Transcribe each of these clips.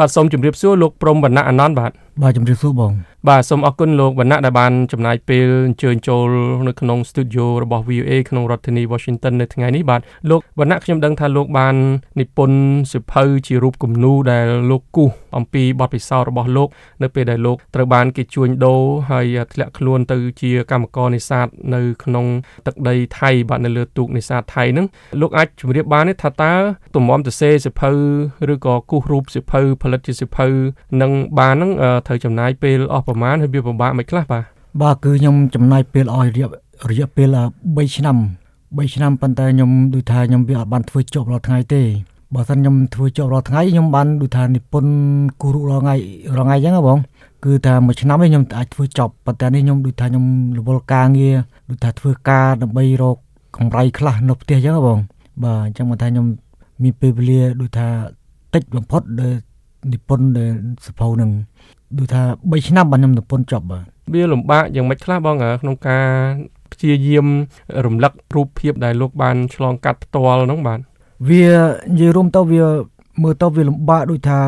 បាទសូមជម្រាបសួរលោកព្រំវណ្ណៈអានន្តបាទបាទជម្រាបសួរបង បាទសូមអរគុណលោកវណ្ណៈដែលបានចំណាយពេលអញ្ជើញចូលនៅក្នុង studio របស់ VOA ក្នុងរដ្ឋធានី Washington នៅថ្ងៃនេះបាទលោកវណ្ណៈខ្ញុំដឹងថាលោកបាននិពន្ធសិភៅជារូបគំនូដែលលោកគូសអំពីបទពិសោធន៍របស់លោក នៅពេលដែលលោកត្រូវបានគេជួញដូរហើយធ្លាក់ខ្លួនទៅជាកម្មករនេសាទនៅក្នុងទឹកដីថៃបាទនៅលើទូកនេសាទថៃហ្នឹងលោកអាចជម្រាបបានទេថាតើទំមទៅសេសិភៅឬក៏គូសរូបសិភៅផលិតជាសិភៅនឹងបានហ្នឹងត្រូវចំណាយពេលអស់ប្រមាណហើយវាពិបាកមិនខ្លះបាទបាទគឺខ្ញុំចំណាយពេលអស់រយៈរយៈពេល3ឆ្នាំ3ឆ្នាំប៉ុន្តែខ្ញុំដូចថាខ្ញុំវាអត់បានធ្វើចប់រាល់ថ្ងៃទេបើសិនខ្ញុំធ្វើចប់រាល់ថ្ងៃខ្ញុំបានដូចថានិពន្ធគូររាល់ថ្ងៃរាល់ថ្ងៃអញ្ចឹងបងគឺថាមួយឆ្នាំនេះខ្ញុំអាចធ្វើចប់ប៉ុន្តែនេះខ្ញុំដូចថាខ្ញុំរវល់ការងារដូចថាធ្វើការដើម្បីរកកម្រៃខ្លះនៅផ្ទះអញ្ចឹងបងបាទអញ្ចឹងមកថាខ្ញុំមានពេលវេលាដូចថាតិចបំផុតដែល និពន្ធដែលសភៅនឹងដូចថា3ឆ្នាំបាទខ្ញុំនិពន្ធចប់បាទវាលំបាកយ៉ាងម៉េចខ្លះបងក្នុងការព្យាយាមរំលឹករូបភាពដែលលោកបានឆ្លងកាត់ផ្ទាល់ហ្នឹងបាទវានិយាយរួមទៅវាមើលទៅវាលំបាកដូចថា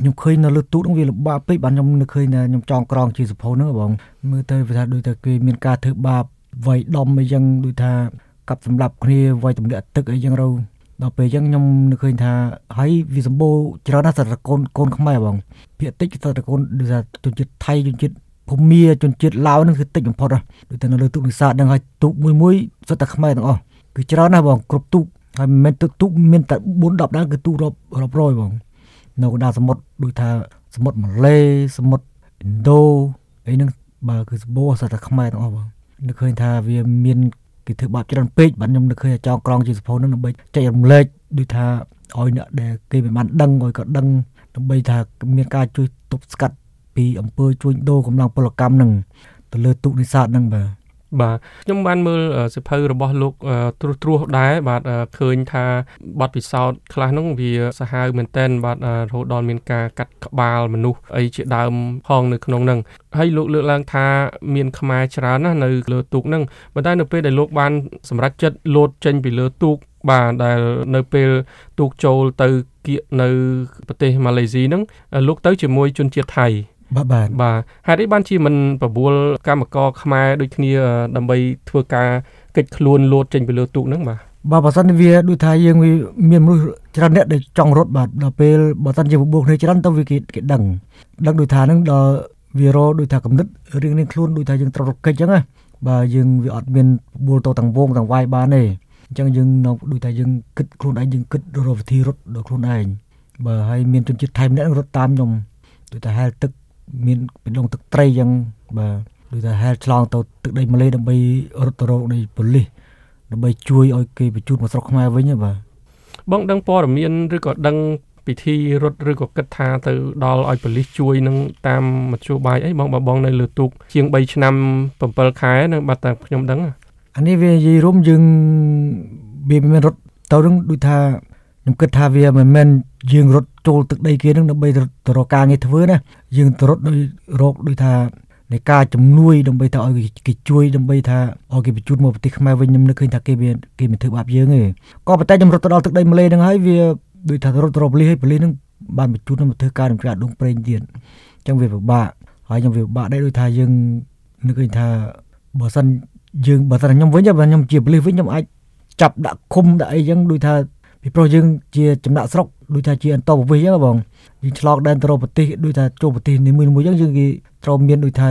ខ្ញុំឃើញនៅលើទូកហ្នឹងវាលំបាកពេកបាទខ្ញុំនឹកឃើញថាខ្ញុំចង់ក្រងជាសភៅហ្នឹងបងមើលទៅវាថាដូចថាគេមានការធ្វើបាបវាយដំអីចឹងដូចថាកាប់សម្លាប់គ្នាវាយទម្លាក់ទឹកអីចឹងទៅ ដល់ពេលអញ្ចឹងខ្ញុំនឹកឃើញថាហើយវាសម្បូរច្រើនណាស់សត្វកូនកូនខ្មែរបងភាគតិចសត្វកូនដូចថាជនជាតិថៃជនជាតិភូមាជនជាតិឡាវហ្នឹងគឺតិចបំផុតដូចតែនៅលើទូកនេសាទហ្នឹងហើយទូកមួយមួយសុទ្ធតែខ្មែរទាំងអស់គឺច្រើនណាស់បងគ្រប់ទូកហើយមិនមែនទូកមានតែ4 10ដែរគឺទូករាប់រាប់រយបងនៅកណ្ដាលសមុទ្រដូចថាសមុទ្រម៉ាឡេសមុទ្រឥណ្ឌូអីហ្នឹងបើគឺសម្បូរសុទ្ធតែខ្មែរទាំងអស់បងនឹកឃើញថាវាមាន គេធ្វើបាបច្រើនពេកបាទខ្ញុំនឹកឃើញចောင်းក្រងជាសភៅនឹងដើម្បីចែករំលែកដូចថាឲ្យអ្នកដែលគេមិនបានដឹងឲ្យក៏ដឹងដើម្បីថាមានការជួយទប់ស្កាត់ពីអង្គើជួញដូរកម្លាំងពលកម្មនឹងទៅលើទូកនេសាទនឹងបាទ បាទខ្ញុំបានមើលសិភៅរបស់លោកត្រួសត្រាសដែរបាទឃើញថាបទពិសោធន៍ខ្លះនោះវាសាហាវមែនតែនបាទរហូតដល់មានការកាត់ក្បាលមនុស្សអីជាដើមផងនៅក្នុងហ្នឹងហើយលោកលើកឡើងថាមានខ្មែរច្រើនណាស់នៅលើទូកហ្នឹងប៉ុន្តែនៅពេលដែលលោកបានសម្រេចចិត្តលោតចេញពីលើទូកបាទដែលនៅពេលទូកចូលទៅគៀកនៅប្រទេសម៉ាឡេស៊ីហ្នឹងលោកទៅជាមួយជនជាតិថៃ បាទបាទបាទហេតុអីបានជាមិនបបួលកម្មករខ្មែរដូចគ្នាដើម្បីធ្វើការកិច្ចខ្លួនលោតចេញពីលើទូកហ្នឹងបាទបាទបើសិនវាដូចថាយើងវាមានមនុស្សច្រើនអ្នកដែលចង់រត់បាទដល់ពេលបើសិនជាបបួលគ្នាច្រើនទៅវាគេគេដឹងដឹងដូចថាហ្នឹងដល់វារដូចថាកំណត់រៀងរៀងខ្លួនដូចថាយើងត្រូវរកកិច្ចអញ្ចឹងណាបាទយើងវាអត់មានបបួលទៅទាំងវងទាំងវាយបានទេអញ្ចឹងយើងនៅដូចថាយើងគិតខ្លួនឯងយើងគិតរកវិធីរត់ដល់ខ្លួនឯងបើហើយមានជនជាតិថៃម្នាក់រត់តាមខ្ញុំដូចថាហែលទឹក មានបេះដូងទឹកត្រីអញ្ចឹងបាទដូចថាហែលឆ្លងទៅទឹកដីម៉ាឡេដើម្បីរត់ទៅរកនៃប៉ូលីសដើម្បីជួយឲ្យគេបញ្ជូនមកស្រុកខ្មែរវិញបាទបងដឹងព័ត៌មានឬក៏ដឹងពិធីរត់ឬក៏គិតថាទៅដល់ឲ្យប៉ូលីសជួយនឹងតាមមធ្យោបាយអីបងបងនៅលើទូកជាង3ឆ្នាំ7ខែនឹងបាត់តែខ្ញុំដឹងអានេះវានិយាយរួមយើងវាមិនរត់ទៅនឹងដូចថាខ្ញុំគិតថាវាមិនមែនយើងរត់ ចូលទឹកដីគេនឹងដើម្បីទៅរកការងារធ្វើណាយើងទៅរត់ដោយរកដូចថានៃការជំនួយដើម្បីថាឲ្យគេជួយដើម្បីថាឲ្យគេបញ្ជូនមកប្រទេសខ្មែរវិញខ្ញុំនឹកឃើញថាគេវាគេមិនធ្វើបាបយើងទេក៏ប៉ុន្តែខ្ញុំរត់ទៅដល់ទឹកដីម៉ាឡេហ្នឹងហើយវាដូចថារត់ទៅរកប៉ូលីសហើយប៉ូលីសហ្នឹងបានបញ្ជូនមកធ្វើការនឹងការដងប្រេងទៀតអញ្ចឹងវាពិបាកហើយខ្ញុំវាពិបាកដែរដូចថាយើងនឹកឃើញថាបើសិនយើងបើសិនខ្ញុំវិញបើខ្ញុំជាប៉ូលីសវិញខ្ញុំអាចចាប់ដាក់ឃុំដាក់អីចឹងដូចថា ពីព្រោះយើងជាចំណាក់ស្រុកដូចថាជាអន្តរប្រវេសហ្នឹងបងយើងឆ្លងដែនទៅរកប្រទេសដូចថាចូលប្រទេសនីមួយៗចឹងយើងគេត្រូវមានដូចថា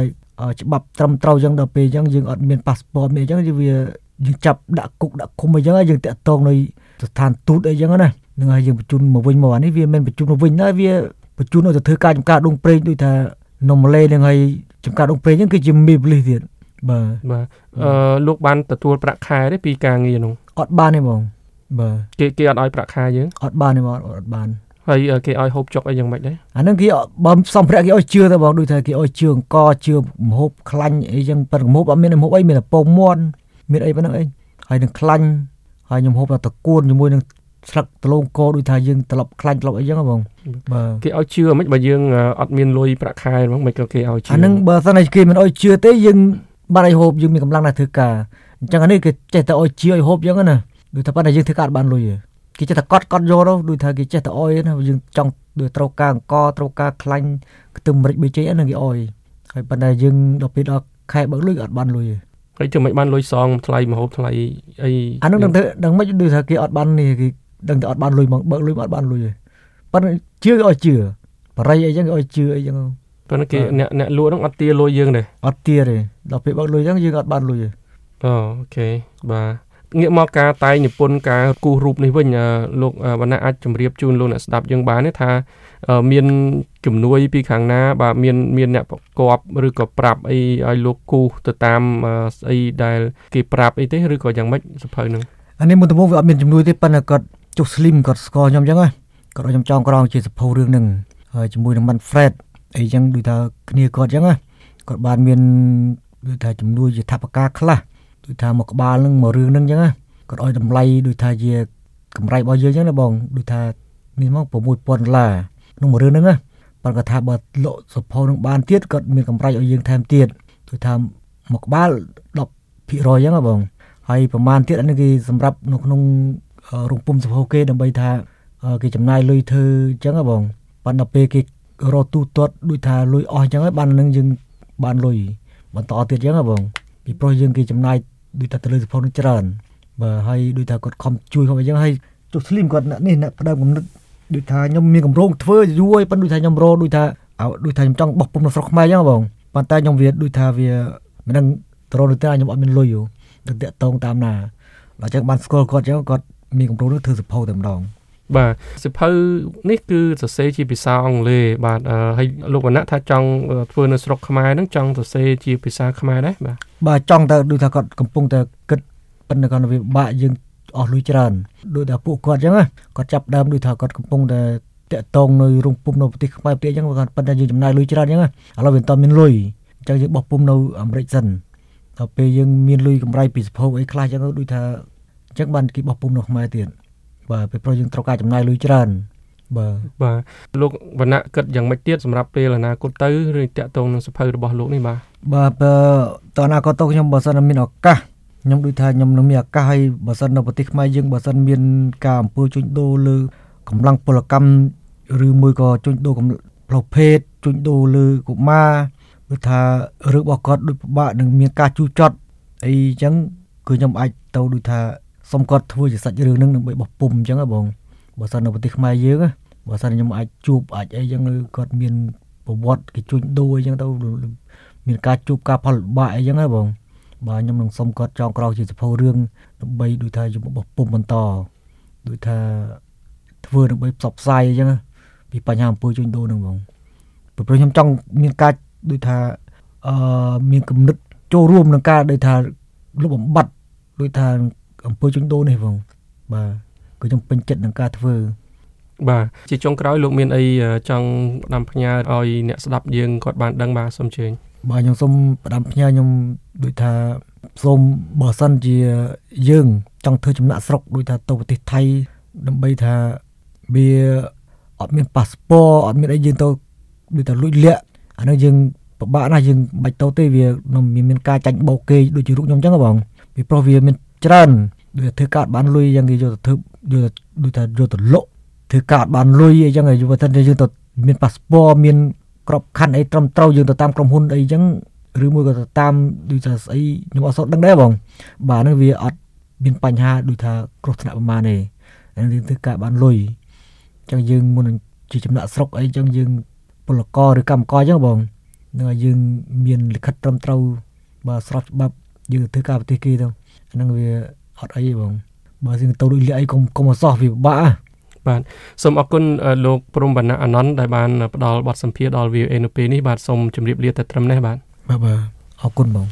ច្បាប់ត្រឹមត្រូវចឹងដល់ពេលចឹងយើងអត់មានប៉ាសពតមានចឹងវាយើងចាប់ដាក់គុកដាក់ឃុំអីចឹងយើងតាក់ទងនៅស្ថានទូតអីចឹងណានឹងហើយយើងបញ្ជូនមកវិញមកអានេះវាមិនបញ្ជូនមកវិញណាវាបញ្ជូនឲ្យទៅធ្វើការចំការដងព្រេងដូចថានំលេនឹងហើយចំការដងព្រេងហ្នឹងគឺជាមីបលីសទៀតបាទបាទអឺលោកបានទទួលប្រាក់ខែទេពីការងារនោះអត់បានទេបង បាទគេគេអត់ឲ្យប្រាក់ខែយើងអត់បានទេបងអត់បានហើយគេឲ្យហូបចុកអីយ៉ាងម៉េចដែរអានឹងគេបើសំភារៈគេឲ្យជឿទៅបងដូចថាគេឲ្យជឿអង្គជឿមហូបខ្លាញ់អីចឹងប៉ុន្តែមហូបអត់មានមហូបអីមានតែពងមាន់មានអីប៉ុណ្្នឹងអីហើយនឹងខ្លាញ់ហើយខ្ញុំហូបតែតកួនជាមួយនឹងស្លឹកដលងកដូចថាយើងត្រឡប់ខ្លាញ់ត្រឡប់អីចឹងបងបាទគេឲ្យជឿមិនបើយើងអត់មានលុយប្រាក់ខែហ្មងមិនក៏គេឲ្យជឿអានឹងបើសិនតែគេមិនឲ្យជឿទេយើងបានឲ្យហូបយើងមានកម្លាំងណាស់ធ្វើការអញ្ចឹងអានេះគេចេះតែឲ្យជឿឲ្យហូបចឹងណា ដូចថាប៉ុន្តែយើងធ្វើការបានលុយគេចេះតែកត់កត់យកទៅដូចថាគេចេះតែអុយណាយើងចង់ដូចត្រូវការអង្គត្រូវការខ្លាញ់ខ្ទឹមម្រេចប៊ីចេហ្នឹងគេអោយហើយប៉ុន្តែយើងដល់ពេលដល់ខែបើកលុយអត់បានលុយទេហើយចាំមិនបានលុយសងថ្លៃម្ហូបថ្លៃអីអានោះដឹងទៅដឹងមិនដូចថាគេអត់បាននេះគេដឹងតែអត់បានលុយមកបើកលុយអត់បានលុយទេប៉ុន្តែជឿឲ្យជឿបរិយអីចឹងឲ្យជឿអីចឹងប៉ុន្តែគេអ្នកអ្នកលក់ហ្នឹងអត់ទាលុយយើងទេអត់ទាទេដល់ពេលបើកលុយចឹងយើងអត់បានលុយទេអូអូខេបាទ ងាកមកការតែងនិពន្ធការគូសរូបនេះវិញលោកវណ្ណៈអាចជម្រាបជូនលោកអ្នកស្ដាប់យើងបានទេថាមានជំនួយពីខាងណា បាទមានមានអ្នកប្រកបឬក៏ប្រាប់អីឲ្យលោកគូសទៅតាមស្អីដែលគេប្រាប់អីទេឬក៏យ៉ាងម៉េចសភៅហ្នឹងអានេះមុនដំបូងវាអត់មានជំនួយទេប៉ុន្តែគាត់ចុះ slim គាត់ស្គាល់ខ្ញុំចឹងហ៎គាត់ឲ្យខ្ញុំចងក្រងជាសភៅរឿងហ្នឹងហើយជាមួយនឹង Manfred អីចឹងដូចថាគ្នាគាត់ចឹងណាគាត់បានមានដូចថាជំនួយជាថវិកាខ្លះ ដូចថាមកក្បាលនឹងមករឿងហ្នឹងចឹងណាគាត់ឲ្យតម្លៃដូចថាជាកម្រៃរបស់យើងចឹងណាបងដូចថានេះមក6000ដុល្លារក្នុងមួយរឿងហ្នឹងណាប៉ុន្តែគាត់ថាបើលក់សភៅនឹងបានទៀតគាត់មានកម្រៃឲ្យយើងថែមទៀតដូចថាមកក្បាល10%ចឹងណាបងហើយប្រហែលទៀតអានេះគេសម្រាប់នៅក្នុងរោងពុំសភៅគេដើម្បីថាគេចំណាយលុយធ្វើអញ្ចឹងហ៎បងប៉ុន្តែពេលគេរកទូទាត់ដូចថាលុយអស់អញ្ចឹងហើយបាននឹងយើងបានលុយបន្តទៀតអញ្ចឹងហ៎បងពីព្រោះយើងគេចំណាយ ដូចថាទៅលើសភៅនឹងច្រើនបើហើយដូចថាគាត់ខំជួយខ្ញុំអញ្ចឹងហើយចុះស្លីមគាត់នេះអ្នកផ្ដើមគំនិតដូចថាខ្ញុំមានកម្រងធ្វើយូរហើយប៉ុន្តែដូចថាខ្ញុំរកដូចថាដូចថាខ្ញុំចង់បោះពុំនៅស្រុកខ្មែរអញ្ចឹងបងប៉ុន្តែខ្ញុំវាដូចថាវាមិនដឹងទៅរកទៅខ្ញុំអត់មានលុយយូរទៅតាក់តងតាមណាដល់ចឹងបានស្គាល់គាត់អញ្ចឹងគាត់មានកម្រងនឹងធ្វើសភៅតែម្ដង បាទសិភៅនេះគឺសរសេរជាភាសាអង់គ្លេសបាទហើយលោកវណ្ណៈថាចង់ធ្វើនៅស្រុកខ្មែរហ្នឹងចង់សរសេរជាភាសាខ្មែរដែរបាទបាទចង់តែដូចថាគាត់កំពុងតែគិតប៉ុន្តែគាត់វាបាក់យើងអស់លុយច្រើនដូចថាពួកគាត់អញ្ចឹងគាត់ចាប់ដើមដូចថាគាត់កំពុងតែតាក់តងនៅរោងពុំនៅប្រទេសខ្មែរប្រទេសអញ្ចឹងគាត់ប៉ុន្តែយើងចំណាយលុយច្រើនអញ្ចឹងឥឡូវវាមិនតមានលុយអញ្ចឹងយើងបោះពុំនៅអាមេរិកសិនដល់ពេលយើងមានលុយកម្រៃពីសភៅអីខ្លះអញ្ចឹងដូចថាអញ្ចឹងបានគេបោះពុំនៅខ្មែរទៀត បាទពេលព្រោះយើងត្រូវការចំណាយលុយច្រើនបាទបាទលោកវណ្ណៈគិតយ៉ាងម៉េចទៀតសម្រាប់ពេលអនាគតទៅឬតាក់ទងនឹងសភៅរបស់លោកនេះបាទបាទតើអនាគតទៅខ្ញុំបើសិនមានឱកាសខ្ញុំដូចថាខ្ញុំនឹងមានឱកាសឲ្យបើសិននៅប្រទេសខ្មែរយើងបើសិនមានការអំពើជួញដូរលើកម្លាំងពលកម្មឬមួយក៏ជួញដូរផ្លូវភេទជួញដូរលើកុមារដូចថារឿងរបស់គាត់ដូចពិបាកនឹងមានការជួចចត់អីចឹងគឺខ្ញុំអាចទៅដូចថា សុំគាត់ធ្វើជាសាច់រឿងនឹងដើម្បីបោះពុំអញ្ចឹងហ៎បងបើសិននៅប្រទេសខ្មែរយើងបើសិនខ្ញុំអាចជួបអាចអីចឹងគាត់មានប្រវត្តិគេជួញដូរអីចឹងទៅមានការជួបការផលលំបាកអីចឹងហ៎បងបាទខ្ញុំនឹងសុំគាត់ចងក្រោយជាសភៅរឿងដើម្បីដូចថាយកបោះពុំបន្តដូចថាធ្វើដើម្បីផ្សព្វផ្សាយអញ្ចឹងពីបញ្ហាអំពើជួញដូរហ្នឹងបងព្រោះខ្ញុំចង់មានការដូចថាអឺមានគំនិតចូលរួមក្នុងការដូចថាលុបបំបត្តិដូចថា អំពើជួញដូរនេះបងបាទគឺខ្ញុំពេញចិត្តនឹងការធ្វើបាទជាចុងក្រោយលោកមានអីចង់ផ្ដាំផ្ញើឲ្យអ្នកស្ដាប់យើងគាត់បានដឹងបាទសូមជើញបាទខ្ញុំសូមផ្ដាំផ្ញើខ្ញុំដូចថាសូមបើសិនជាយើងចង់ធ្វើចំណាក់ស្រុកដូចថាទៅប្រទេសថៃដើម្បីថាវាអត់មានប៉ាសពតអត់មានអីយើងទៅដូចថាលួចលាក់អានោះយើងពិបាកណាស់យើងបាច់ទៅទេវាមានការចាញ់បោកគេដូចជារូបខ្ញុំអញ្ចឹងបងពីព្រោះវាមាន ច្រើនដូចធ្វើការបានលុយយ៉ាងគេយកទៅធ្វើយកដូចថាយកទៅលក់ធ្វើការបានលុយអីចឹងហើយបើមិនយើងទៅមានប៉ាសពតមានក្របខ័ណ្ឌអីត្រឹមត្រូវយើងទៅតាមក្រុមហ៊ុនអីចឹងឬមួយក៏ទៅតាមដូចថាស្អីខ្ញុំអត់សូវដឹងដែរបងបាទហ្នឹងវាអត់មានបញ្ហាដូចថាគ្រោះថ្នាក់ប្រមាណទេហើយយើងធ្វើការបានលុយចឹងយើងមុននឹងជាចំណាក់ស្រុកអីចឹងយើងពលករឬកម្មករចឹងបងនឹងឲ្យយើងមានលិខិតត្រឹមត្រូវបើស្របច្បាប់ យើងធ្វើការប្រទេសគេទៅហ្នឹងវាអត់អីទេបងបើយើងទៅដូចលាអីកុំកុំអសោះវាពិបាកបាទសូមអរគុណលោកព្រំវណ្ណៈអានន្តដែលបានផ្ដល់បទសម្ភាសន៍ដល់ VOA នៅពេលនេះបាទសូមជម្រាបលាតែត្រឹមនេះបាទបាទបាទអរគុណបង